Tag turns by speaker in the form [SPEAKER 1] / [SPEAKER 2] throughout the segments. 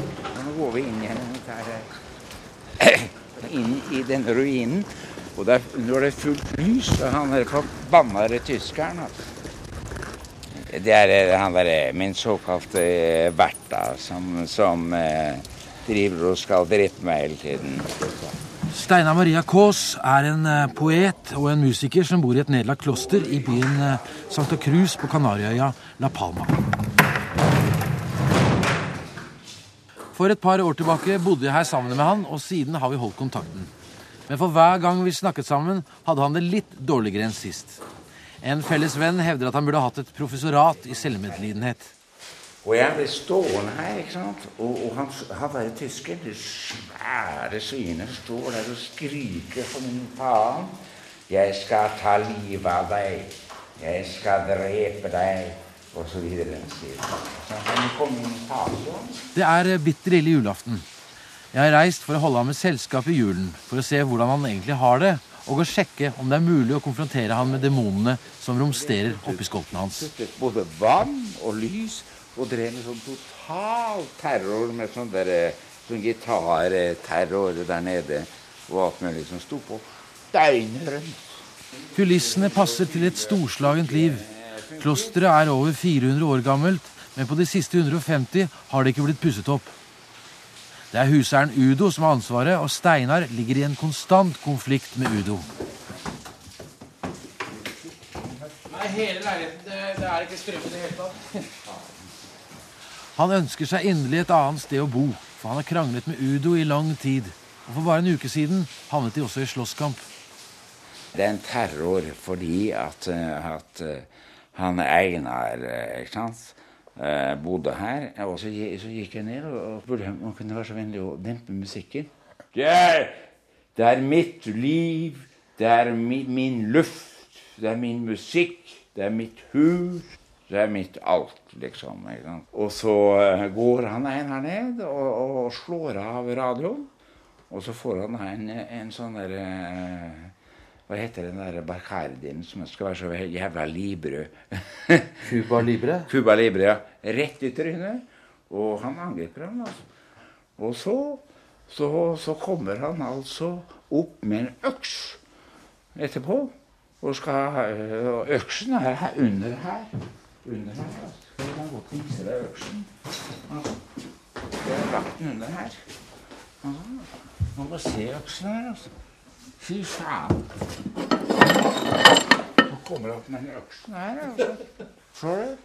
[SPEAKER 1] Nå går vi inn igjen der, inn i denne ruinen. Og der, når det er fullt lys, så er han der forbanna tyskeren. Altså. Det er han der, min såkalte Bertha som, som eh, driver og skal drepe meg hele tiden.
[SPEAKER 2] Steinar Maria Kaas er en eh, poet og en musiker som bor i et nedlagt kloster i byen eh, Santa Cruz på Kanariøya La Palma. For et par år tilbake bodde jeg her sammen med han, og siden har vi holdt kontakten. Men for hver gang vi snakket sammen, hadde han det litt dårligere enn sist. En felles venn hevder at han burde hatt et professorat i selvmedlidenhet.
[SPEAKER 1] Og jeg ble stående her, ikke sant? og, og han, han der tysker, det svære svinet, står der og skriker for min faen. Jeg skal ta livet av deg. Jeg skal drepe deg. Inn
[SPEAKER 2] det er bitter ille julaften. Jeg har reist for å holde ham med selskap i julen, for å se hvordan han egentlig har det, og å sjekke om det er mulig å konfrontere han med demonene som romsterer oppi skolten hans.
[SPEAKER 1] Både vann og lys, og drev med sånn total terror med sånn derre sånn gitarterror der nede, og alt mulig som sto på døgnet rundt.
[SPEAKER 2] Kulissene passer til et storslagent liv. Klosteret er over 400 år gammelt, men på de siste 150 har det ikke blitt pusset opp. Det er huseieren Udo som har ansvaret, og Steinar ligger i en konstant konflikt med Udo.
[SPEAKER 3] Nei, hele leiligheten det, det er ikke strøm i det hele tatt.
[SPEAKER 2] Han ønsker seg inderlig et annet sted å bo, for han har kranglet med Udo i lang tid. Og for bare en uke siden havnet de også i slåsskamp.
[SPEAKER 1] Det er en terror fordi at, eh, at eh, han Einar eh, ikke sant? eh, bodde her. Og så, så, gikk jeg ned og spurte om han kunne være så vennlig å dempe musikken. Er, det er mitt liv, det er mi, min luft, det er min musikk, det er mitt hus. Det er mitt alt, liksom. Og så uh, går han Einar ned og, og, slår av radioen. Og så får han en, en sånn derre hva heter den der barcardien som skal være så jævla librød?
[SPEAKER 2] Cuba Libre?
[SPEAKER 1] Cuba Libre, ja. Rett i trynet. Og han angriper ham, altså. Og så, så, så, kommer han altså opp med en øks etterpå. Og skal Øksen er her under her. Under her, altså. Jeg kan godt vise deg øksen. Altså. Jeg har lagt den under her. Altså. Man må se øksen her, altså. Fy faen. Så kommer det opp med den øksen her. Altså. Ser du?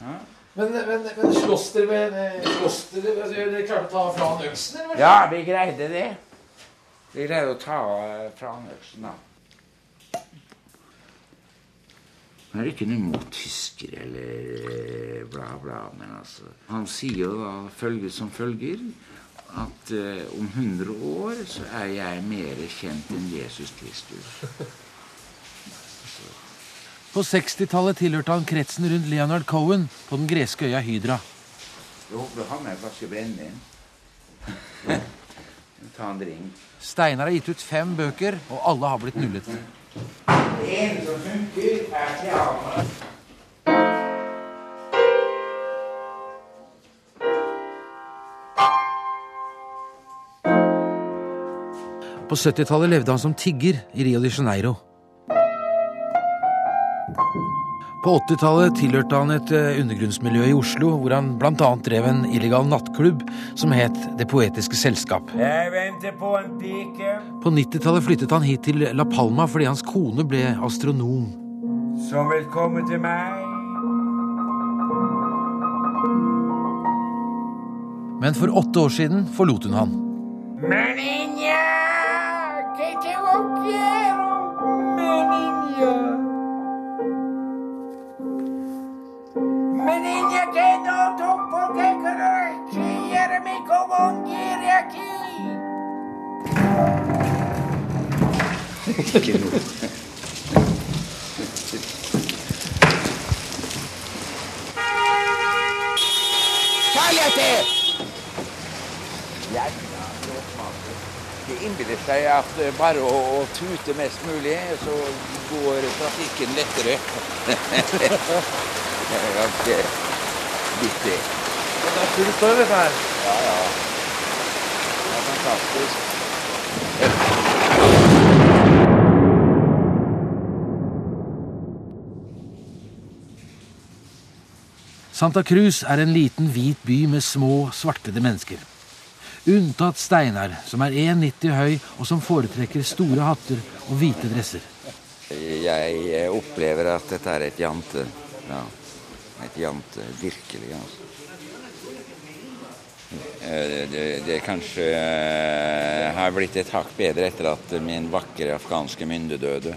[SPEAKER 3] Ja. Men, men, men slåss dere med slåss dere, altså, dere klarte å ta fra han øksen?
[SPEAKER 1] Eller? Ja, vi greide det. Vi greide å ta eh, fra han øksen, da. Han er ikke noe imot tyskere eller eh, bla, bla, men altså Han sier jo da følge som følger at uh, om 100 år så er jeg mer kjent enn Jesus Kristus.
[SPEAKER 2] På 60-tallet tilhørte han kretsen rundt Leonard Cohen på den greske øya Hydra.
[SPEAKER 1] Jeg håper med en flaske brennevin. Ta en drink.
[SPEAKER 2] Steinar har gitt ut fem bøker, og alle har blitt nullet.
[SPEAKER 1] Det eneste som funker, er teater.
[SPEAKER 2] På 70-tallet levde han som tigger i Rio de Janeiro. På 80-tallet tilhørte han et eh, undergrunnsmiljø i Oslo, hvor han bl.a. drev en illegal nattklubb som het Det Poetiske Selskap.
[SPEAKER 1] På en pike.
[SPEAKER 2] På 90-tallet flyttet han hit til La Palma fordi hans kone ble astronom.
[SPEAKER 1] Som vil komme til meg.
[SPEAKER 2] Men for åtte år siden forlot hun han.
[SPEAKER 1] Men que Porque quererme como un quiere aquí. ¡Cállate! innbiller seg at bare å, å, tute mest mulig, så går trafikken lettere. vittig.
[SPEAKER 2] Det er full storm, dette her.
[SPEAKER 1] Ja, ja. Det er fantastisk.
[SPEAKER 2] Santa Cruz er en liten, hvit by med små, svartede mennesker. Unntatt Steinar, som er 1,90 høy, og som foretrekker store hatter og hvite dresser.
[SPEAKER 1] Jeg opplever at dette er et jante. Ja. Et jevnt, virkelig. altså. Det, Det, det kanskje eh, har blitt et hakk bedre etter at min vakre afghanske mynde døde.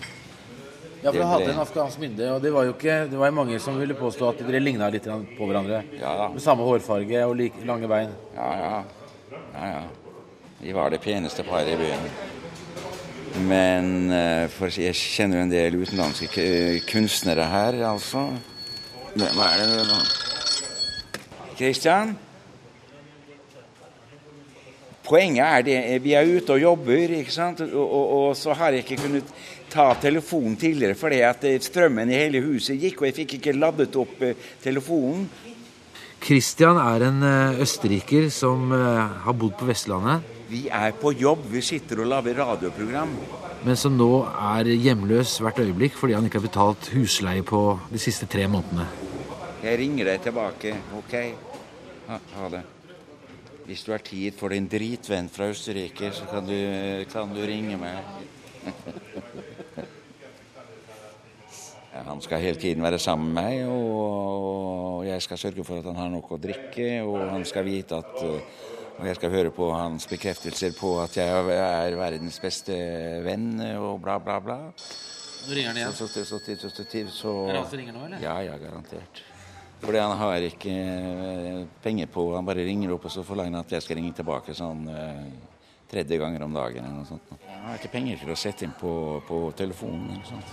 [SPEAKER 2] Ja, for du hadde
[SPEAKER 1] ble-
[SPEAKER 2] en afghansk mynde, og det var jo ikke Det var jo mange som ville påstå at dere ligna litt på hverandre.
[SPEAKER 1] Ja.
[SPEAKER 2] Med samme hårfarge og like, lange bein.
[SPEAKER 1] Ja, ja. ja, ja. De var det peneste paret i byen. Men eh, for jeg kjenner jo en del utenlandske kunstnere her, altså. Men Hva er det nå? Kristian? Poenget er det vi er ute og jobber, ikke sant? Og, og, og så har jeg ikke kunnet ta telefonen tidligere fordi at eh, strømmen i hele huset gikk, og jeg fikk ikke ladet opp eh, telefonen.
[SPEAKER 2] Christian er en eh, østerriker som eh, har bodd på Vestlandet,
[SPEAKER 1] Vi er på jobb, vi sitter og lager radioprogram.
[SPEAKER 2] men som nå er hjemløs hvert øyeblikk fordi han ikke har betalt husleie på de siste tre månedene.
[SPEAKER 1] Jeg ringer deg tilbake, ok? Ha, ha det. Hvis du har tid for din dritvenn fra Østerrike, så kan du, kan du ringe meg. Han skal hele tiden være sammen med meg, og jeg skal sørge for at han har nok å drikke, og han skal vite at uh, Og jeg skal høre på hans bekreftelser på at jeg er verdens beste venn, og bla, bla, bla.
[SPEAKER 2] Nå ringer han
[SPEAKER 1] Så, så, så, så, så, så, så,
[SPEAKER 2] Er det han som ringer nå, eller?
[SPEAKER 1] Ja, ja, garantert. Fordi han har ikke eh, penger på Han bare ringer opp, og så forlanger han at jeg skal ringe tilbake sånn eh, tredje ganger om dagen eller noe sånt. Jeg har ikke penger til å sette inn på, på telefonen eller sånt.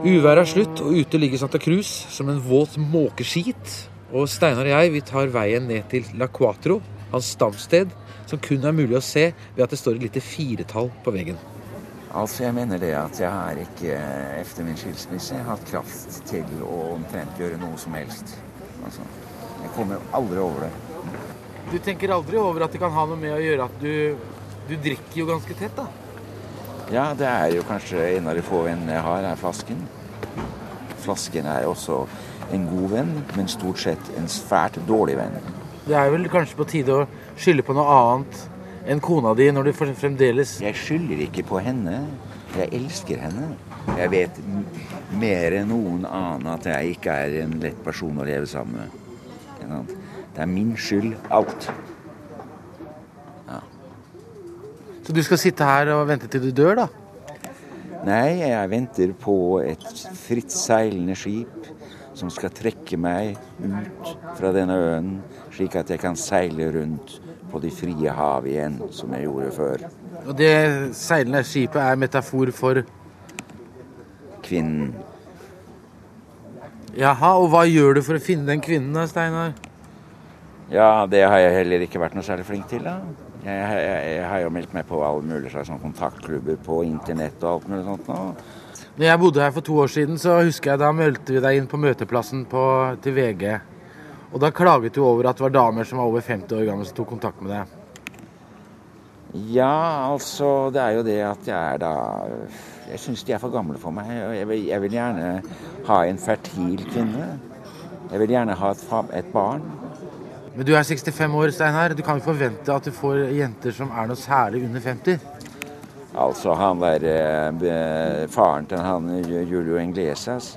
[SPEAKER 2] Uværet er slutt, og ute ligger Santa Cruz som en våt måkeskit. Og Steinar og jeg vi tar veien ned til La Cuatro, hans stamsted, som kun er mulig å se ved at det står et lite firetall på veggen.
[SPEAKER 1] Altså, jeg mener det at jeg har ikke, etter min skilsmisse, hatt kraft til å omtrent gjøre noe som helst. Altså, jeg kommer aldri over det.
[SPEAKER 2] Du tenker aldri over at det kan ha noe med å gjøre at du, du drikker jo ganske tett, da?
[SPEAKER 1] Ja, det er jo kanskje en av de få vennene jeg har, er flasken. Flasken er også en god venn, men stort sett en svært dårlig venn.
[SPEAKER 2] Det er vel kanskje på tide å skylde på noe annet enn kona di når du fremdeles
[SPEAKER 1] Jeg skylder ikke på henne. Jeg elsker henne. Jeg vet mer enn noen annen at jeg ikke er en lett person å leve sammen med. Det er min skyld, alt.
[SPEAKER 2] Så du skal sitte her og vente til du dør, da?
[SPEAKER 1] Nei, jeg venter på et fritt seilende skip som skal trekke meg ut fra denne øen, slik at jeg kan seile rundt på de frie hav igjen, som jeg gjorde før.
[SPEAKER 2] Og det seilende skipet er metafor for
[SPEAKER 1] Kvinnen.
[SPEAKER 2] Jaha, og hva gjør du for å finne den kvinnen da, Steinar?
[SPEAKER 1] Ja, det har jeg heller ikke vært noe særlig flink til, da. Jeg, jeg, jeg har jo meldt meg på alle mulige slags sånn kontaktklubber på internett og alt mulig sånt nå.
[SPEAKER 2] Når jeg bodde her for to år siden, så husker jeg da meldte vi deg inn på møteplassen på, til VG. Og da klaget du over at det var damer som var over 50 år gamle som tok kontakt med deg.
[SPEAKER 1] Ja, altså, det er jo det at jeg er da Jeg syns de er for gamle for meg. og Jeg vil, jeg vil gjerne ha en fertil kvinne. Jeg vil gjerne ha et, et barn.
[SPEAKER 2] Men du er 65 år, Steinar. Du kan jo forvente at du får jenter som er noe særlig under 50.
[SPEAKER 1] Altså, han der eh, Faren til han Julio Inglesias,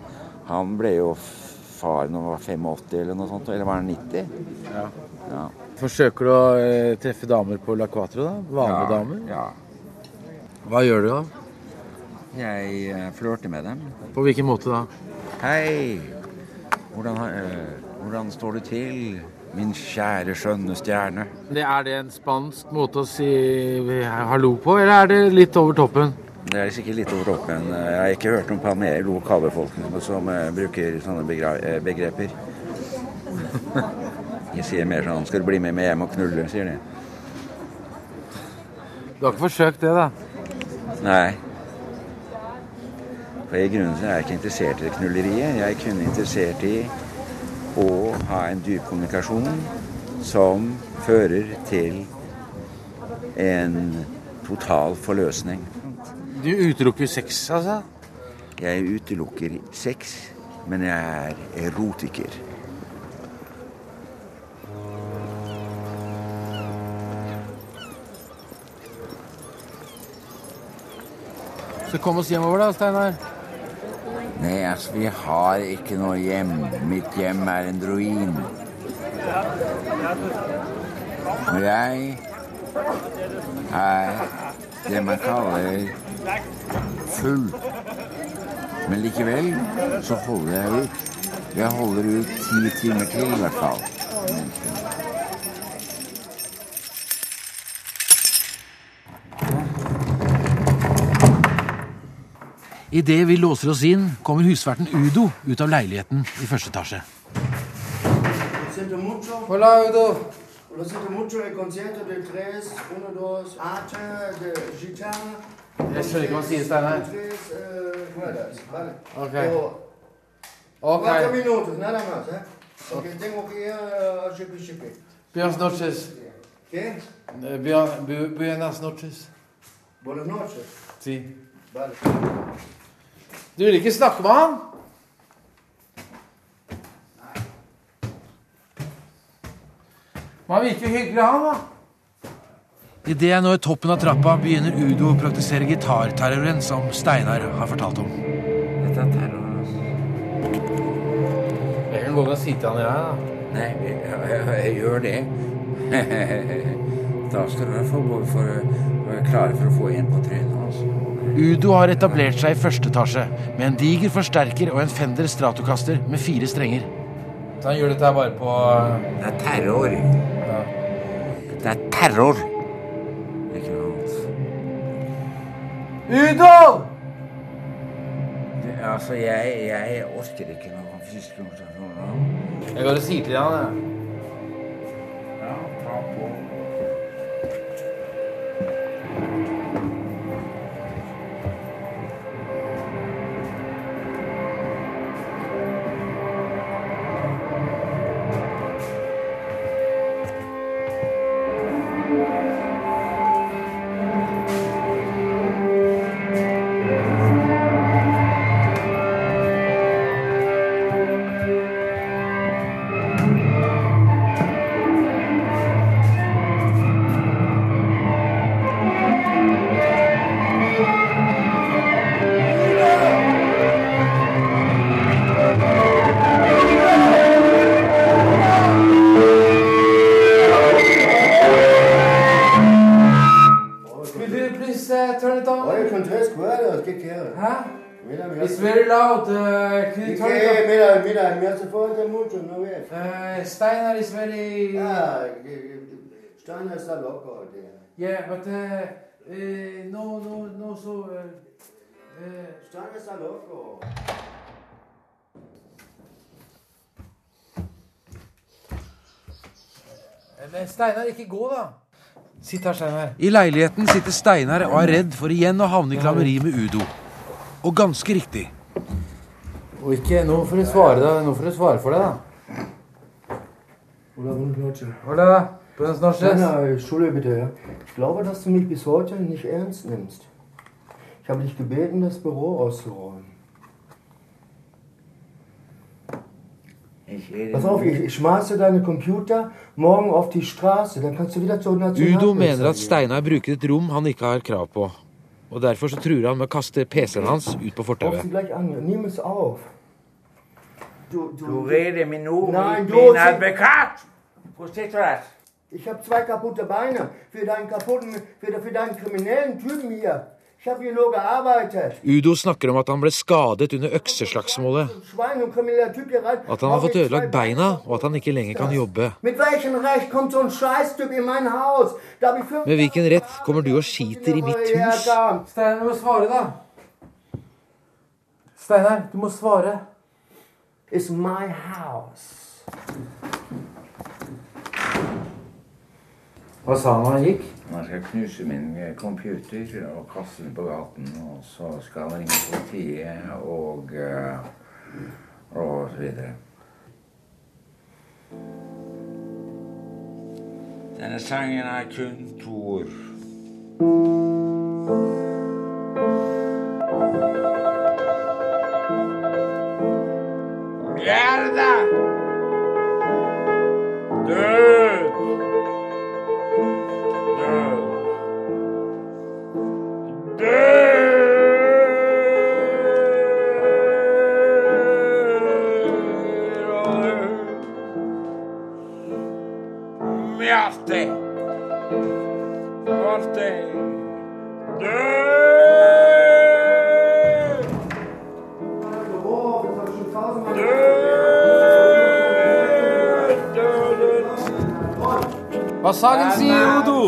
[SPEAKER 1] han ble jo far når han var 85 eller noe sånt. Eller var han 90?
[SPEAKER 2] Ja.
[SPEAKER 1] Ja.
[SPEAKER 2] Forsøker du å eh, treffe damer på La Quatro, da? Vanlige damer?
[SPEAKER 1] Ja.
[SPEAKER 2] Hva gjør du da?
[SPEAKER 1] Jeg eh, flørter med dem.
[SPEAKER 2] På hvilken måte da?
[SPEAKER 1] Hei! Hvordan, eh, hvordan står du til, min kjære, skjønne stjerne?
[SPEAKER 2] Er det en spansk måte å si hallo på, eller er det litt over toppen?
[SPEAKER 1] Det er sikkert litt over toppen. Jeg har ikke hørt om palmer, lokalbefolkning som eh, bruker sånne eh, begreper. Jeg sier mer sånn 'Skal du bli med meg hjem og knulle?' sier de.
[SPEAKER 2] Du har ikke forsøkt det, da?
[SPEAKER 1] Nei. For i grunnen er jeg ikke interessert i det knulleriet. Jeg er kun interessert i å ha en dyp kommunikasjon som fører til en total forløsning.
[SPEAKER 2] Du utelukker sex, altså?
[SPEAKER 1] Jeg utelukker sex, men jeg er erotiker.
[SPEAKER 2] Så kom oss hjemover, da, Steinar.
[SPEAKER 1] Nei, altså, vi har ikke noe hjem. Mitt hjem er en ruin. Og jeg er det man kaller full. Men likevel så holder jeg ut. Jeg holder ut ti timer til, i hvert fall.
[SPEAKER 2] Idet vi låser oss inn, kommer husverten Udo ut av leiligheten i første etasje. Hola, Udo.
[SPEAKER 4] Lo siento mucho el concierto del 3, 1, 2, arte, de gitana.
[SPEAKER 2] Jeg skjønner ikke hva han sier, Steinar.
[SPEAKER 4] Eh.
[SPEAKER 2] Ok.
[SPEAKER 4] Más, ¿eh?
[SPEAKER 2] Buenas noches. Buenas noches.
[SPEAKER 4] Buenas noches.
[SPEAKER 2] Si.
[SPEAKER 4] Vale.
[SPEAKER 2] Du vil ikke snakke med han? Man han virker hyggelig, han, da. Idet jeg når toppen av trappa, begynner Udo å praktisere gitarterroren som Steinar har fortalt om.
[SPEAKER 1] Dette er terror, altså.
[SPEAKER 2] Jeg kan gå og si til han, jeg, da.
[SPEAKER 1] Nei, jeg, jeg, jeg gjør det. da skal du få for, for, være klare for å få en på trynet.
[SPEAKER 2] Udo har etablert seg i første etasje med en diger forsterker og en Fender Stratocaster med fire strenger. Så han gjør dette her bare på
[SPEAKER 1] Det er terror. Det er terror. Ikke noe annet.
[SPEAKER 2] Udo!
[SPEAKER 1] Det, altså, jeg, jeg orker ikke noe fysisk kommunikasjon nå.
[SPEAKER 2] Jeg går og sier til han, jeg.
[SPEAKER 1] Ja, ta på.
[SPEAKER 4] Está det.
[SPEAKER 2] Yeah, but uh, uh, no, no, no, so... Uh, uh,
[SPEAKER 4] Steiner está loco.
[SPEAKER 2] Men Steinar, ikke gå, da. Sitt her, Steinar. I leiligheten sitter Steinar og er redd for igjen å havne i klammeri med Udo. Og ganske riktig. Og ikke Nå får du svare, da. Nå får du svare for deg, da.
[SPEAKER 4] Oder buenas noches.
[SPEAKER 2] Hola. Buenas noches.
[SPEAKER 4] Steiner, Entschuldige bitte, ja. Ich glaube, dass du mich bis heute nicht ernst nimmst. Ich habe dich gebeten, das Büro auszuräumen.
[SPEAKER 1] Ich rede
[SPEAKER 4] Pass auf, ich, ich schmeiße deine Computer morgen auf die Straße, dann kannst du wieder zur
[SPEAKER 2] Udo
[SPEAKER 4] Nationalpolizei
[SPEAKER 2] mener at. Steinar bruker et rom han ikke har krav på. Og Derfor så truer han med å kaste PC-en hans ut på fortauet.
[SPEAKER 4] sie gleich an, nimm es auf. Du, du,
[SPEAKER 1] Du reder med
[SPEAKER 4] Nein, du-
[SPEAKER 1] min advokat! Du?
[SPEAKER 4] Ich habe zwei kaputte Beine für deinen kaputten, für, für deinen kriminellen Typen hier. Ich habe hier nur gearbeitet.
[SPEAKER 2] Udo snakker om at han ble skadet under økseslagsmålet. At han har fått ødelagt beina, og at han ikke lenger kan jobbe.
[SPEAKER 4] Mit welchem Recht kommt so ein Scheißtyp in mein Haus? Da hab ich
[SPEAKER 2] Med hvilken rett kommer du og skiter i mitt hus? Steinar, du må svare, da. Steinar, du må svare.
[SPEAKER 4] It's my house.
[SPEAKER 3] Hva sa han da han gikk?
[SPEAKER 1] Han skal knuse min eh, computer og kaste den på gaten. Og så skal han ringe politiet og eh, og så videre. Denne sangen er kun to ord.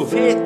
[SPEAKER 3] Sier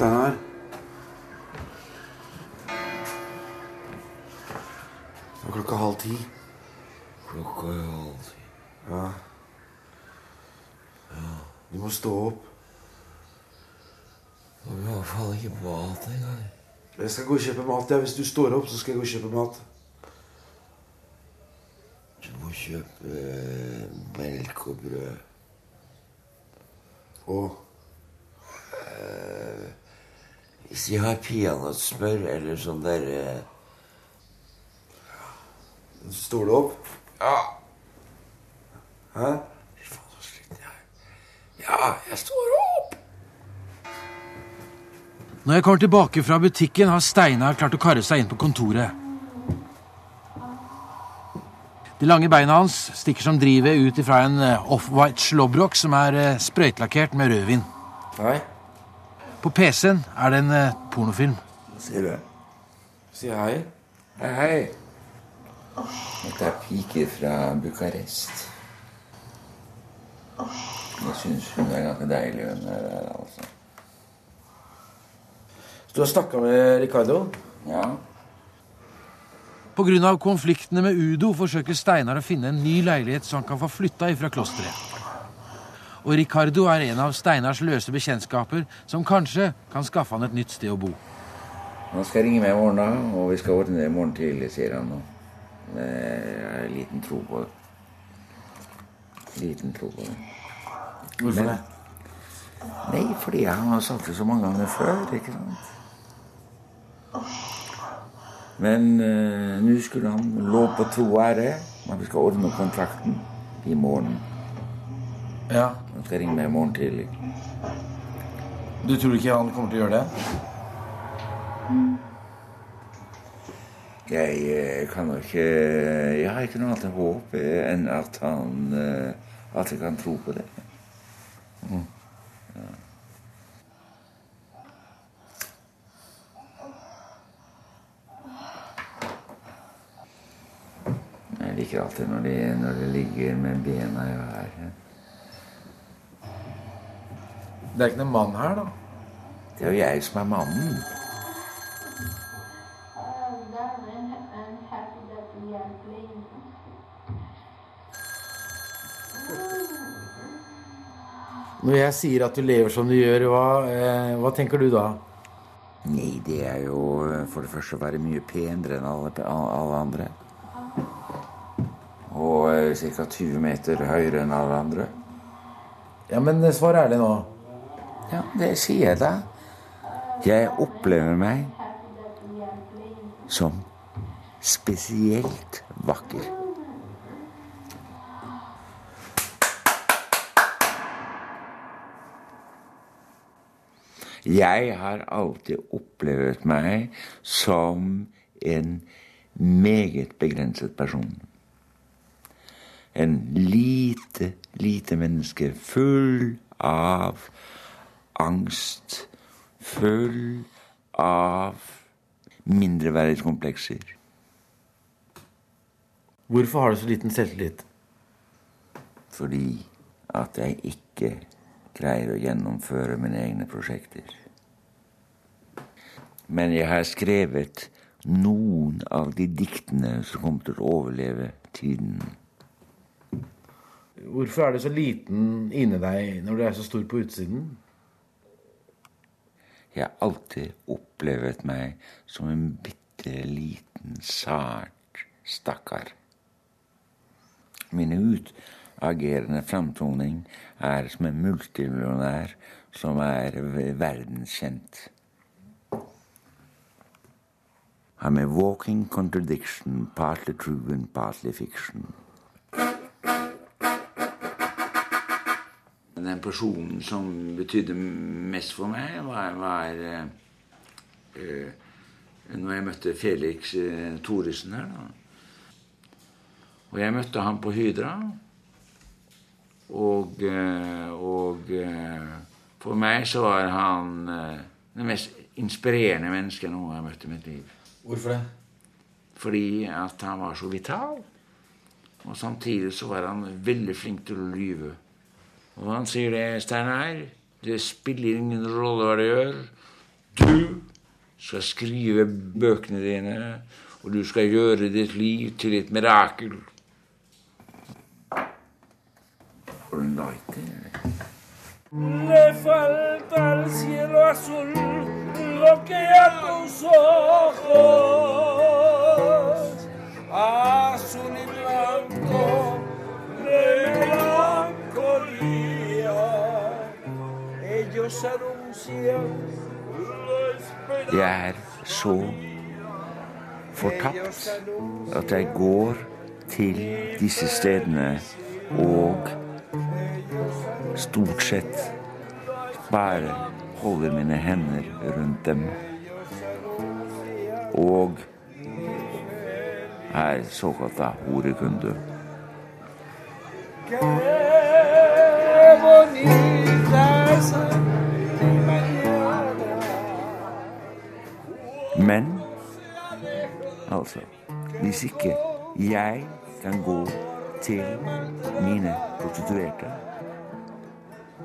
[SPEAKER 5] Steinar. Det er klokka halv ti.
[SPEAKER 1] Klokka er halv ti.
[SPEAKER 5] Ja. ja. Du må stå opp.
[SPEAKER 1] Du har i hvert fall ikke mat engang.
[SPEAKER 5] Jeg skal gå og kjøpe mat. Ja. Hvis du står opp, så skal jeg gå og kjøpe mat.
[SPEAKER 1] Du må kjøpe eh, melk og brød.
[SPEAKER 5] Og
[SPEAKER 1] Hvis de har peanøttsmør eller sånn der eh,
[SPEAKER 5] Står du opp?
[SPEAKER 1] Ja.
[SPEAKER 5] Hæ?
[SPEAKER 1] Fy faen, så sliten jeg er. Ja, jeg står opp!
[SPEAKER 2] Når jeg kommer tilbake fra butikken, har Steinar klart å karre seg inn på kontoret. De lange beina hans stikker som drivet ut ifra en eh, off-white slåbrok som er eh, sprøytelakkert med rødvin.
[SPEAKER 5] Hei.
[SPEAKER 2] På PC-en er det en eh, pornofilm.
[SPEAKER 1] Sier du?
[SPEAKER 5] Si hei.
[SPEAKER 1] Hei, hei. Dette er piker fra Bucarest. Jeg syns hun er ganske deilig, hun der, altså.
[SPEAKER 5] Så du har snakka med Ricardo?
[SPEAKER 1] Ja.
[SPEAKER 2] Pga. konfliktene med Udo forsøker Steinar å finne en ny leilighet så han kan få flytta ifra klosteret. Og Ricardo er en av Steinars løse bekjentskaper som kanskje kan skaffe han et nytt sted å bo.
[SPEAKER 1] Han skal ringe meg i morgen, da, og vi skal ordne det i morgen tidlig, sier han nå. Jeg har liten tro på det. Liten tro på det.
[SPEAKER 5] Hvorfor
[SPEAKER 1] Men-
[SPEAKER 5] det?
[SPEAKER 1] Nei, fordi han har sagt det så mange ganger før, ikke sant? Men eh, nå skulle han lov på tro og ære at vi skal ordne kontrakten i morgen.
[SPEAKER 5] Ja.
[SPEAKER 1] Han skal ringe meg i morgen tidlig.
[SPEAKER 5] Du tror ikke han kommer til å gjøre det?
[SPEAKER 1] Jeg eh, kan jo ikke Jeg har ikke noe annet håp eh, enn at han eh, At jeg kan tro på det. Ja. Jeg liker alltid når de, når de ligger med bena i været.
[SPEAKER 5] Det er ikke noen mann her, da.
[SPEAKER 1] Det er jo jeg som er mannen.
[SPEAKER 5] Når jeg sier at du lever som du gjør, hva, eh, hva tenker du da?
[SPEAKER 1] Nei, det er jo eh, for det første å være mye penere enn alle, alle andre. Og ca. 20 meter høyere enn alle andre.
[SPEAKER 5] Ja, men eh, svar ærlig nå.
[SPEAKER 1] Ja, det sier jeg da. Jeg opplever meg som spesielt vakker. Jeg har alltid opplevd meg som en meget begrenset person. En lite, lite menneske full av angst, full av mindreverdighetskomplekser.
[SPEAKER 5] Hvorfor har du så liten selvtillit?
[SPEAKER 1] Fordi at jeg ikke greier å gjennomføre mine egne prosjekter. Men jeg har skrevet noen av de diktene som kommer til å overleve tiden.
[SPEAKER 5] Hvorfor er du så liten inni deg når du er så stor på utsiden?
[SPEAKER 1] Jeg har alltid opplevd meg som en bitte liten, sart stakkar. Min utagerende framtoning er som en multimillionær som er verdenskjent. I'm a walking contradiction, partly true and partly fiction. Den personen som betydde mest for meg, var, var eh, eh, når jeg møtte Felix eh, Thoresen her. da. Og jeg møtte ham på Hydra. Og, eh, og for meg så var han det mest inspirerende mennesket jeg noen gang møtte i mitt liv.
[SPEAKER 3] Hvorfor det?
[SPEAKER 1] Fordi at han var så vital. Og samtidig så var han veldig flink til å lyve. Og han sier det, Steinar, det spiller ingen rolle hva du gjør. Du skal skrive bøkene dine, og du skal gjøre ditt liv til et mirakel.
[SPEAKER 6] Le falta al cielo azul lo que a tus ojos azul y
[SPEAKER 1] Jeg er så fortapt at jeg går til disse stedene og stort sett bare holder mine hender rundt dem. Og er såkalt da horekunde.
[SPEAKER 6] Qué
[SPEAKER 1] altså Hvis ikke jeg kan gå til mine prostituerte,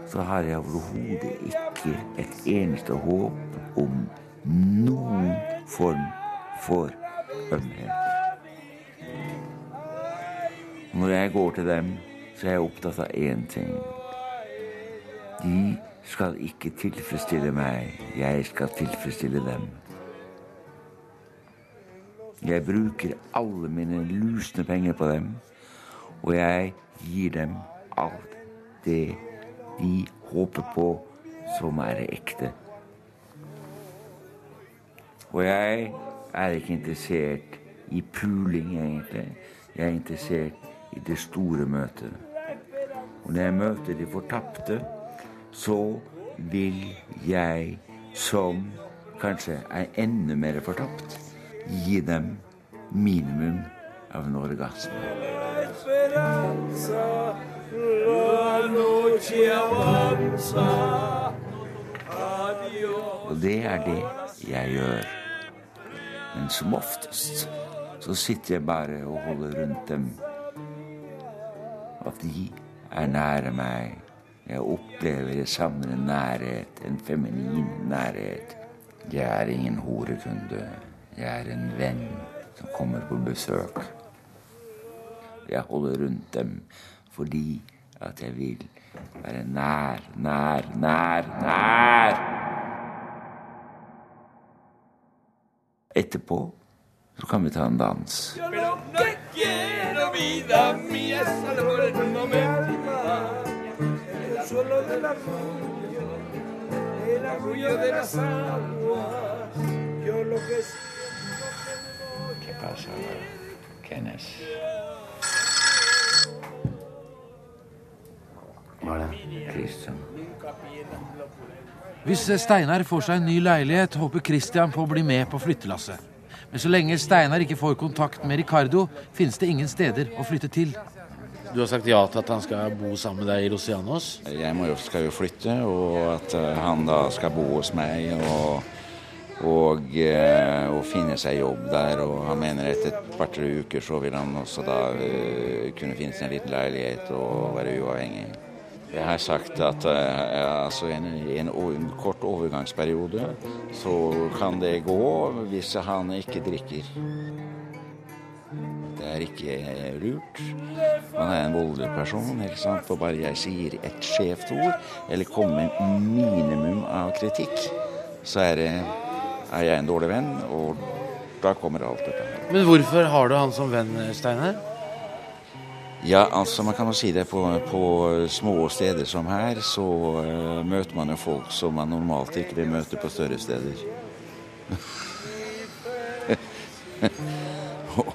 [SPEAKER 1] så har jeg overhodet ikke et eneste håp om noen form for ømhet. Når jeg går til dem, så er jeg opptatt av én ting. De skal ikke tilfredsstille meg, jeg skal tilfredsstille dem. Jeg bruker alle mine lusne penger på dem, og jeg gir dem alt det de håper på som er ekte. Og jeg er ikke interessert i puling, egentlig. Jeg er interessert i det store møtet. Og når jeg møter de fortapte, så vil jeg, som kanskje er enda mer fortapt, gi dem minimum av en orgasme.
[SPEAKER 6] La esperanza, la noche avanza. Adiós.
[SPEAKER 1] Og det er det jeg gjør. Men som oftest så sitter jeg bare og holder rundt dem. At de er nære meg. Jeg opplever jeg en nærhet, en feminin nærhet. Jeg er ingen horekunde. Jeg er en venn som kommer på besøk. Jeg holder rundt dem fordi at jeg vil være nær, nær, nær, nær. Etterpå så kan vi ta en dans.
[SPEAKER 6] Yo lo que quiero, es en un. El arrullo, de. Yo lo que
[SPEAKER 1] ¿Qué pasa, Kenneth?
[SPEAKER 4] Hva er det?
[SPEAKER 1] Christian.
[SPEAKER 2] Hvis Steinar får seg en ny leilighet, håper Christian på å bli med på flyttelasset. Men så lenge Steinar ikke får kontakt med Ricardo, finnes det ingen steder å flytte til.
[SPEAKER 5] Du har sagt ja til at han skal bo sammen med deg i Rosianos.
[SPEAKER 1] Jeg må jo, skal jo flytte, og at eh, han da skal bo hos meg og, og, eh, og finne seg jobb der. Og han mener etter et par-tre uker så vil han også da uh, kunne finne seg en liten leilighet og være uavhengig. Jeg har sagt at uh, altså en, en, en kort overgangsperiode så kan det gå hvis han ikke drikker. Det er ikke lurt. Han er en voldelig person, ikke sant? og bare jeg sier et skjevt ord, eller kommer med minimum av kritikk, så er, det, er jeg en dårlig venn, og da kommer alt dette.
[SPEAKER 5] Men hvorfor har du han som venn, Steinar?
[SPEAKER 1] Ja, altså man kan jo si det på, på små steder som her, så uh, møter man jo folk som man normalt ikke vil møte på større steder. og,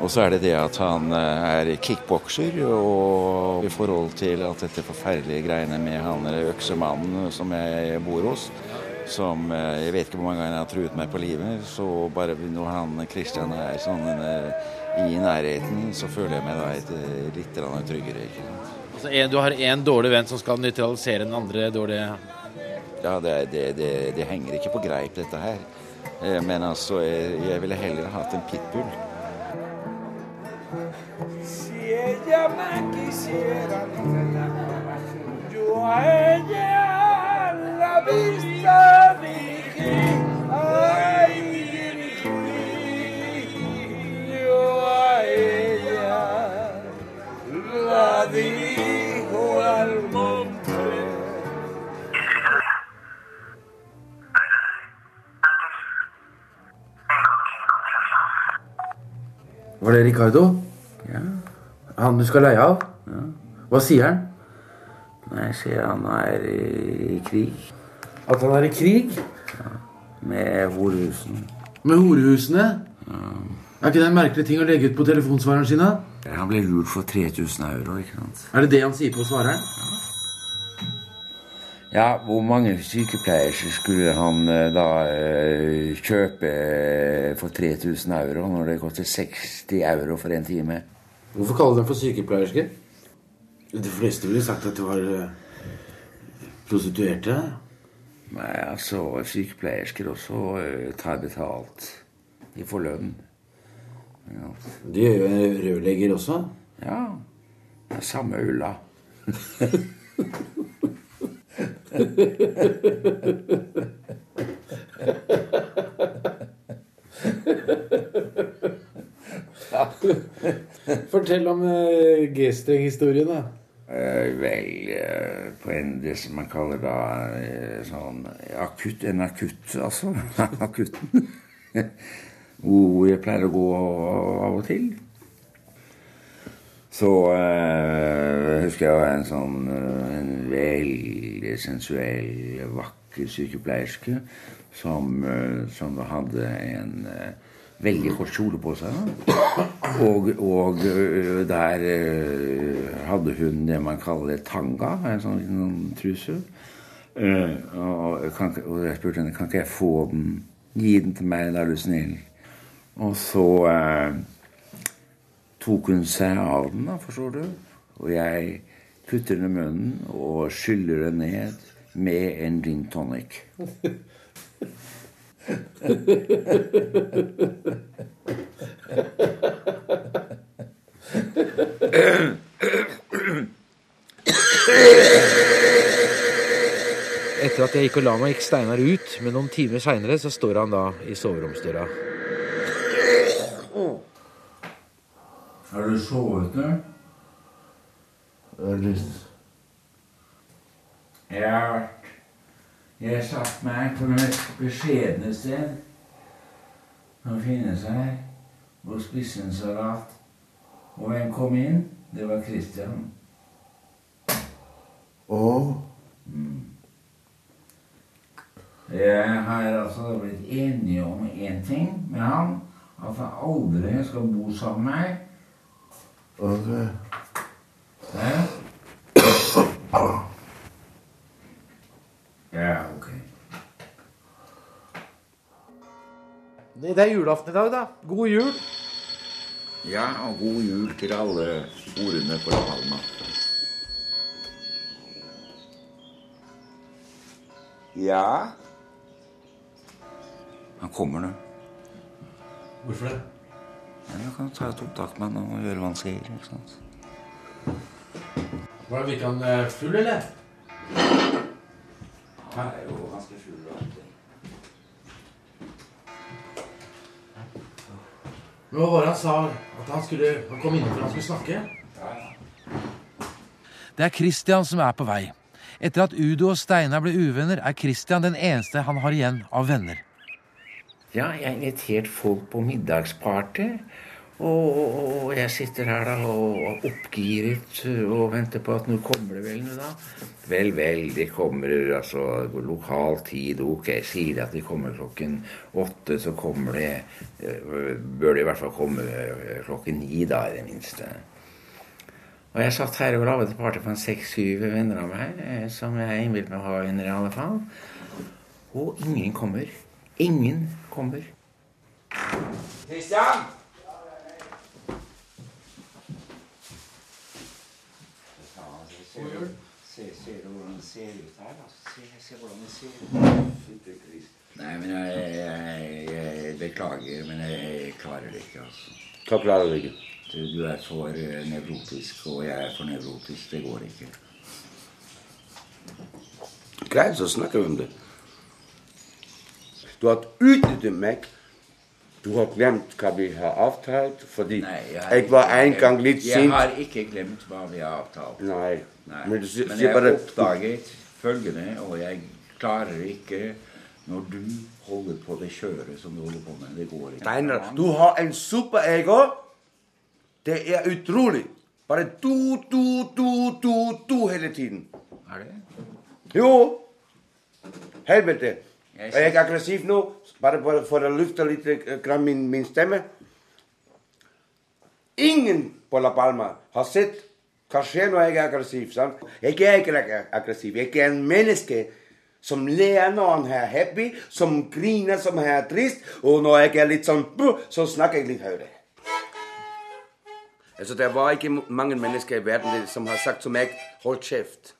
[SPEAKER 1] og så er det det at han eh, er kickbokser, og i forhold til at dette forferdelige greiene med han eller øksemannen som jeg bor hos, som eh, jeg vet ikke hvor mange ganger har truet meg på livet, så bare når han Kristian er sånn eh, i nærheten, så føler jeg meg da et, eh, litt tryggere. ikke sant?
[SPEAKER 5] Altså, en, du har én dårlig venn som skal nøytralisere den andre dårlige
[SPEAKER 1] Ja, det, det, det, det henger ikke på greip, dette her. Eh, Men altså, jeg, jeg ville heller hatt en pitbull.
[SPEAKER 6] Si ella me quisiera, yo a ella la vista
[SPEAKER 2] Var det Ricardo?
[SPEAKER 1] Ja,
[SPEAKER 2] Han du skal leie av? Ja. Hva sier han?
[SPEAKER 1] Nei, sier han er i krig
[SPEAKER 2] At han er i krig? Ja.
[SPEAKER 1] med horehusene.
[SPEAKER 2] Med horehusene? Ja. Er ikke det en merkelig ting å legge ut på telefonsvareren sin? da?
[SPEAKER 1] Han ble lurt for 3000 euro, ikke sant?
[SPEAKER 2] Er det det han sier på svareren?
[SPEAKER 1] Ja, hvor mange sykepleiere skulle han eh, da eh, kjøpe eh, for 3000 euro når det koster 60 euro for en time?
[SPEAKER 2] Hvorfor kalle dem for sykepleierske? De fleste ville sagt at det var prostituerte.
[SPEAKER 1] Nei, altså, sykepleiersker også tar betalt. De får lønn. Ja,
[SPEAKER 2] De gjør jo rørlegger også.
[SPEAKER 1] ja det er samme ulla.
[SPEAKER 2] Fortell om uh, G-streng-historien, da.
[SPEAKER 1] Eh, vel, eh, på en, det som man kaller da eh, sånn akutt, en akutt, altså. Akutten. Hvor jeg pleier å gå av og til. Så eh, husker jeg en sånn eh, en veldig sensuell, vakker sykepleierske som, eh, som hadde en veldig kort kjole på seg. Og, og der hadde hun det man kaller tanga, en sånn liten truse. Og, kan, og jeg spurte henne kan ikke jeg få den, gi den til meg, da er du snill. Og så tok hun seg av den, da, forstår du. Og jeg putter den i munnen og skyller den ned med en gin tonic.
[SPEAKER 2] Etter at jeg gikk og la meg, gikk Steinar ut, men noen timer seinere så står han da i soveromsdøra.
[SPEAKER 1] Har du sovet nå? Jeg har vært Jeg satt meg på det mest beskjedne sted som finnes her, og spiste en salat. Og hvem kom inn? Det var Christian. Jeg har altså blitt enig om én ting med han. At han aldri skal bo sammen med meg. Ja, ok.
[SPEAKER 3] Det er julaften i dag, da. God jul.
[SPEAKER 1] Ja, og god jul til alle ordene på La Palma. Ja? Han kommer nå.
[SPEAKER 3] Hvorfor det?
[SPEAKER 1] Jeg kan ta et opptak med ham og gjøre hva han sier. ikke sant?
[SPEAKER 3] Hvordan Virker han eh, full, eller?
[SPEAKER 1] Han er jo ganske full. Nå
[SPEAKER 3] Men hva var det han sa? At han skulle han kom innenfor han skulle snakke?
[SPEAKER 2] Det er Christian som er på vei. Etter at Udo og Steinar ble uvenner, er Christian den eneste han har igjen av venner.
[SPEAKER 1] Ja, jeg har invitert folk på middagsparty. Og, og, og jeg sitter her da og oppgiret og venter på at nå kommer det vel noe, da. Vel, vel, det kommer altså lokal tid. Ok, sier de at de kommer klokken åtte, så kommer det eh, Bør det i hvert fall komme eh, klokken ni, da, i det minste. Og jeg satt her og laget et party for en seks-syv venner av meg, eh, som jeg innbilte meg å ha venner i alle fall. Og ingen kommer. Ingen kommer. Kristian! Se, ser hvordan det ser ut her? Se, se hvordan det ser ut. Nei, men jeg, jeg, jeg beklager, men jeg klarer det ikke. altså.
[SPEAKER 7] Hva klarer du ikke?
[SPEAKER 1] Du, du er for eh, nevrotisk, og jeg er for nevrotisk. Det går ikke.
[SPEAKER 7] Greit, så snakker vi om det. Du har utnyttet meg. Du har glemt hva vi har avtalt, fordi
[SPEAKER 1] Nei,
[SPEAKER 7] jeg, var en gang litt
[SPEAKER 1] Jeg
[SPEAKER 7] sint.
[SPEAKER 1] har ikke glemt hva vi har avtalt.
[SPEAKER 7] Nei.
[SPEAKER 1] Nei.
[SPEAKER 7] Men du
[SPEAKER 1] Men jeg
[SPEAKER 7] bare
[SPEAKER 1] oppdaget følgende, og jeg klarer ikke når du holder på det kjøret som du holder på med. Det går ikke.
[SPEAKER 7] Steiner, du har en superego. Det er utrolig. Bare du, du, du, du, du hele tiden.
[SPEAKER 1] Er det?
[SPEAKER 7] Jo. Helvete.
[SPEAKER 1] Jeg
[SPEAKER 7] Er jeg aggressiv nå? Bare for, å lufte litt eh, grann min, min stemme? Ingen på La Palma har sett hva skjer når jeg er aggressiv. sant? Jeg er ikke aggressiv. Jeg er en menneske som ler når han er happy, som griner som han er trist, og når jeg er litt sånn så snakker jeg litt høyere. Altså, Det var ikke mange mennesker i verden som har sagt som meg 'hold kjeft'.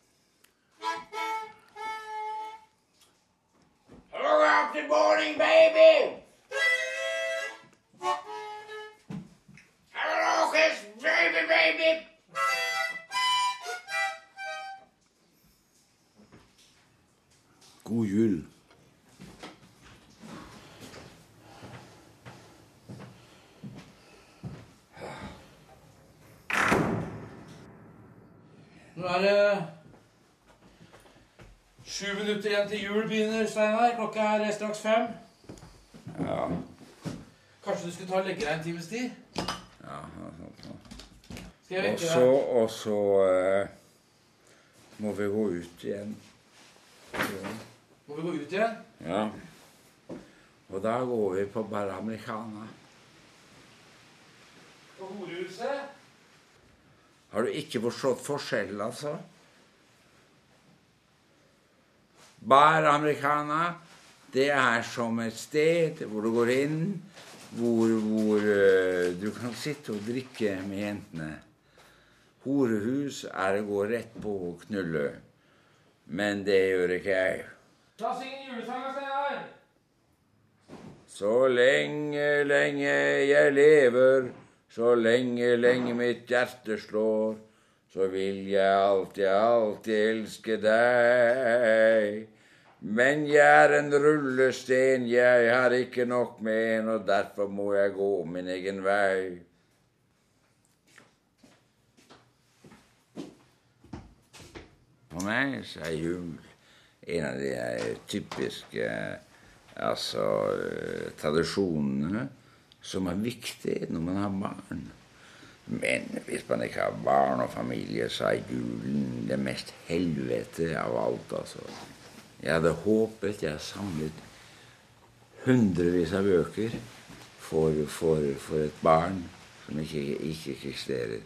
[SPEAKER 1] Morning, baby! Hello, kiss, baby, baby!
[SPEAKER 7] God jul.
[SPEAKER 3] Nå er det sju minutter igjen til jul begynner, Steinar. Klokka er straks fem.
[SPEAKER 1] Ja,
[SPEAKER 3] Kanskje du skulle ta og legge deg en times tid?
[SPEAKER 1] ja, ja.
[SPEAKER 3] Skal jeg vekke
[SPEAKER 1] så,
[SPEAKER 3] deg?
[SPEAKER 1] og så eh, må vi gå ut igjen.
[SPEAKER 3] Må vi gå ut igjen?
[SPEAKER 1] Ja. Og da går vi på Bar Americana.
[SPEAKER 3] På horehuset?
[SPEAKER 1] Har du ikke forstått forskjellen, altså? Bar Americana, det er som et sted hvor du går inn, hvor, hvor uh, du kan sitte og drikke med jentene. Horehus er å gå rett på og knulle. Men det gjør ikke jeg.
[SPEAKER 3] La oss synge julesang, Steinar.
[SPEAKER 1] Så lenge, lenge jeg lever, så lenge, lenge mitt hjerte slår, så vil jeg alltid, alltid elske deg. Men jeg er en rullesten, jeg har ikke nok med en, og derfor må jeg gå min egen vei. For meg så er jul en av de eh, typiske altså, eh, tradisjonene som er viktige når man har barn. Men hvis man ikke har barn og familie, så er julen det mest helvete av alt. altså. Jeg hadde håpet jeg samlet hundrevis av bøker for, for, for et barn som ikke, ikke eksisterer.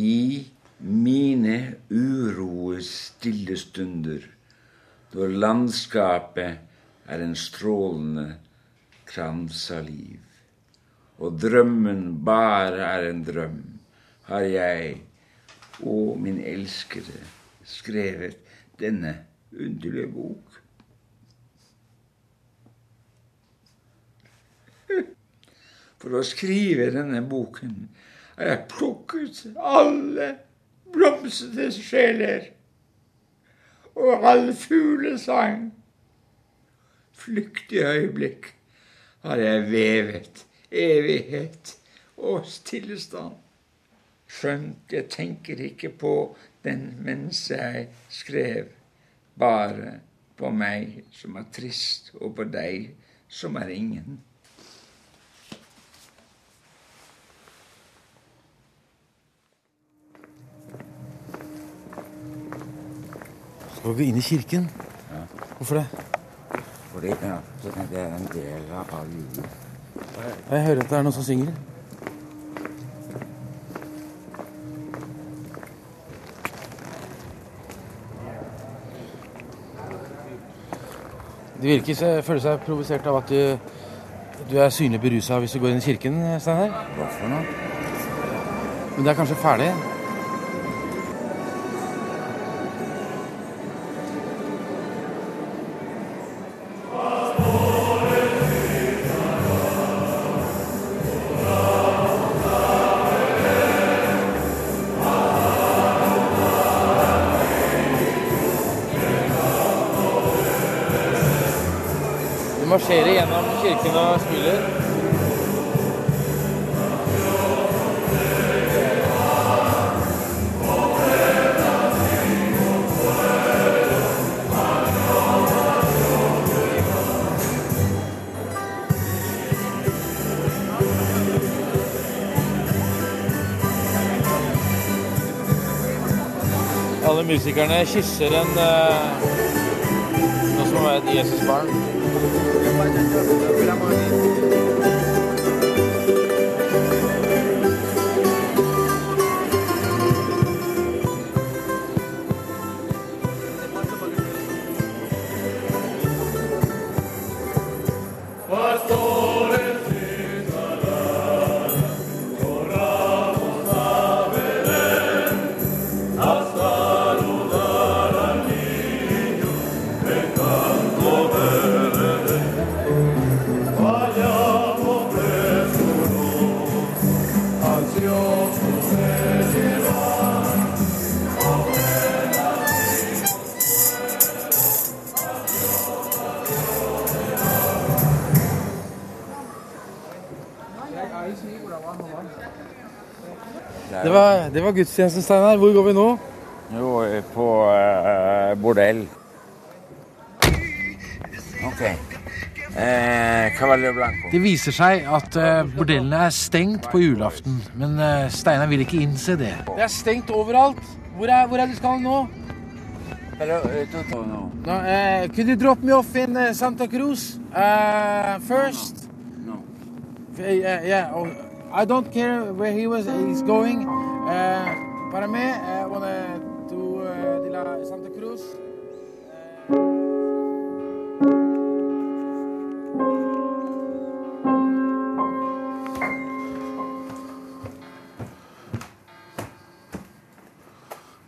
[SPEAKER 1] I mine uroes stille stunder, når landskapet er en strålende krans av liv, og drømmen bare er en drøm, har jeg, og min elskede, skrevet denne underlige bok. For å skrive denne boken har jeg plukket alle blomstrende sjeler og all fuglesang. Flyktige øyeblikk har jeg vevet evighet og stillestand. Skjønt jeg tenker ikke på den mens jeg skrev, bare på meg som er trist, og på deg som er ingen.
[SPEAKER 2] Skal vi gå inn i kirken? Ja. Hvorfor det?
[SPEAKER 1] Fordi ja, det er en del av julen.
[SPEAKER 2] Jeg hører at det er noen som synger. Det virker seg, føler seg provosert av at du, du er synlig berusa hvis du går inn i kirken, Steinar.
[SPEAKER 1] Hva for noe?
[SPEAKER 2] Men det er kanskje ferdig? Musikerne kysser en uh, noe som være et Jesusbarn. Gudstjenesten, Steinar. Hvor går vi nå?
[SPEAKER 1] Jo, på eh, bordell. Ok. Eh, Cavallo Blanco.
[SPEAKER 2] Det viser seg at eh, bordellene er stengt på julaften, men eh, Steinar vil ikke innse det. Det er stengt overalt. Hvor er, hvor er du skal nå?
[SPEAKER 1] Pero, du droppe no.
[SPEAKER 2] No, eh, could you drop me off in Santa Cruz uh, first?
[SPEAKER 1] No.
[SPEAKER 2] Yeah, yeah. Oh, I don't care where he was. He's going. Uh, para mí, uh, wanna to uh, de la Santa Cruz.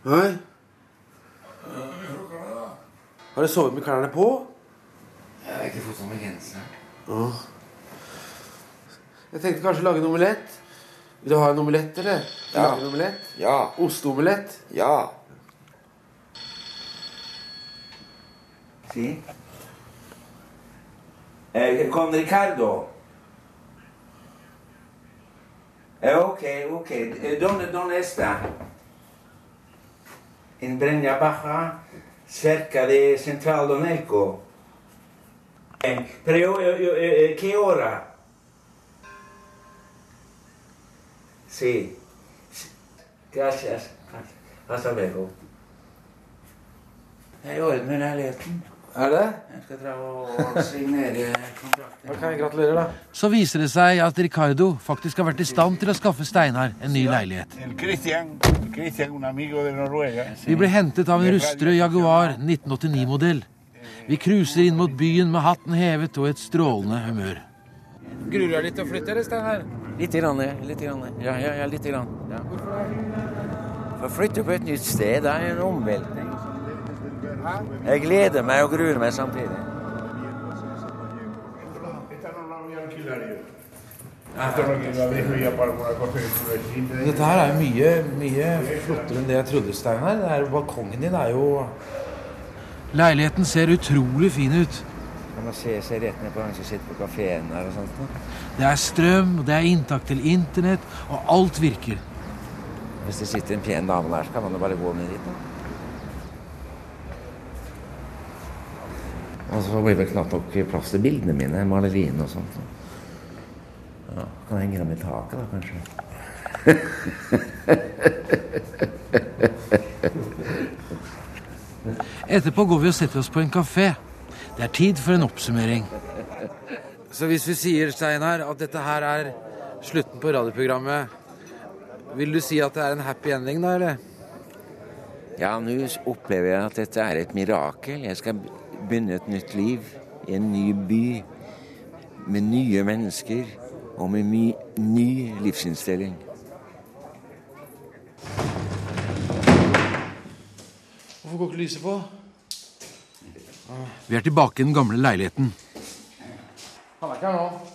[SPEAKER 3] Hei. Har du sovet med klærne på?
[SPEAKER 1] Jeg har ikke fått noe genser.
[SPEAKER 3] Ja. Jeg tenkte kanskje lage en omelett. Vil du ha en omelett, eller?
[SPEAKER 1] Ja.
[SPEAKER 3] lage en omelett?
[SPEAKER 1] Ja.
[SPEAKER 3] Osteomelett?
[SPEAKER 1] Ja. Si. Eh, con Ricardo. Eh, ok, ok. Eh, ¿Dónde, dónde está? En Breña Baja, cerca de Central Donelco. Eh, pero yo, yo- Sí. Gracias. Hasta luego. Jeg ordner leiligheten.
[SPEAKER 2] Er det?
[SPEAKER 8] Jeg skal dra og signere kontrakten.
[SPEAKER 2] Ok, Gratulerer, da. Så viser det seg at Ricardo faktisk har vært i stand til å skaffe Steinar en ny leilighet.
[SPEAKER 9] Christian, Christian, un amigo de Noruega.
[SPEAKER 2] Vi ble hentet av en rustrød Jaguar 1989-modell. Vi cruiser inn mot byen med hatten hevet og et strålende humør. Gruer du deg litt til å flytte, eller, Steinar?
[SPEAKER 8] Litt grann. Litt grann. Ja, ja, ja, litt grann. Ja. For å flytte på et nytt sted, det er en omveltning. Jeg gleder meg og gruer meg samtidig.
[SPEAKER 2] Dette her er jo mye, mye flottere enn det jeg trodde, Steinar. Balkongen din er jo Leiligheten ser utrolig fin ut.
[SPEAKER 8] Kan man se seg rett ned på han som sitter på kafeen her og sånt?
[SPEAKER 2] Det er strøm, og det er inntak til internett, og alt virker.
[SPEAKER 8] Hvis det sitter en pen dame der, så kan man jo bare gå ned dit. da. Og så blir det knapt nok plass til bildene mine, maleriene og sånt. Ja, kan henge dem i taket, da, kanskje.
[SPEAKER 2] Etterpå går vi og setter oss på en kafé. Det er tid for en oppsummering. Så hvis vi sier, Steinar, at dette her er slutten på radioprogrammet, vil du si at det er en happy ending, da, eller?
[SPEAKER 8] Ja, nå opplever jeg at dette er et mirakel. Jeg skal begynne et nytt liv i en ny by. Med nye mennesker og med my ny livsinnstilling.
[SPEAKER 2] Hvorfor går ikke lyset på? Vi er tilbake i den gamle leiligheten.
[SPEAKER 10] Han er ikke her nå.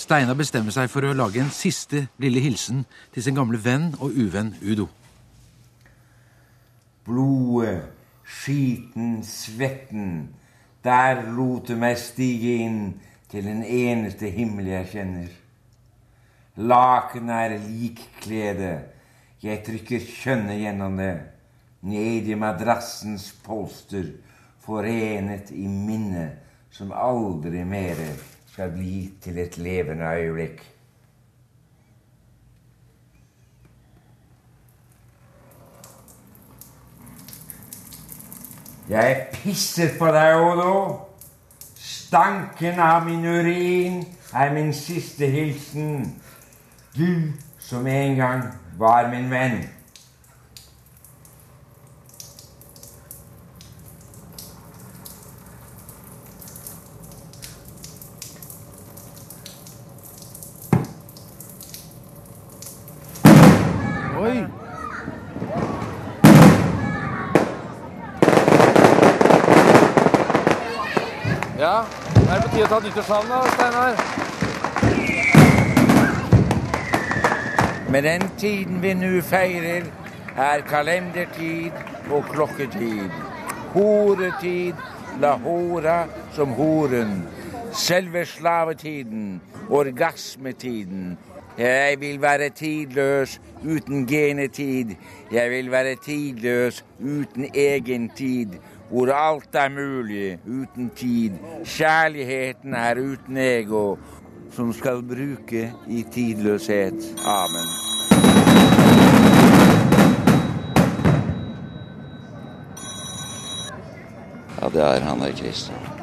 [SPEAKER 2] Steinar bestemmer seg for å lage en siste lille hilsen til sin gamle venn og uvenn Udo.
[SPEAKER 1] Blodet, skiten, svetten. Der lot du meg stige inn til den eneste himmel jeg kjenner. Lakenet er likklede. Jeg trykker kjønnet gjennom det. Ned i madrassens polster, forenet i minnet som aldri mere skal bli til et levende øyeblikk. Jeg pisser på deg, Odo. Stanken av min urin er min siste hilsen. Du som en gang var min venn.
[SPEAKER 2] Oi! Ja, er det på tide å ta nyttårsaften da, Steinar?
[SPEAKER 1] Med den tiden vi nå feirer, er kalendertid og klokketid. Horetid, la hora som horen. Selve slavetiden, orgasmetiden. Jeg vil være tidløs uten genetid. Jeg vil være tidløs uten egen tid. Hvor alt er mulig uten tid. Kjærligheten er uten ego, som skal bruke i tidløshet. Amen.
[SPEAKER 8] Ja, det er han der, Christian.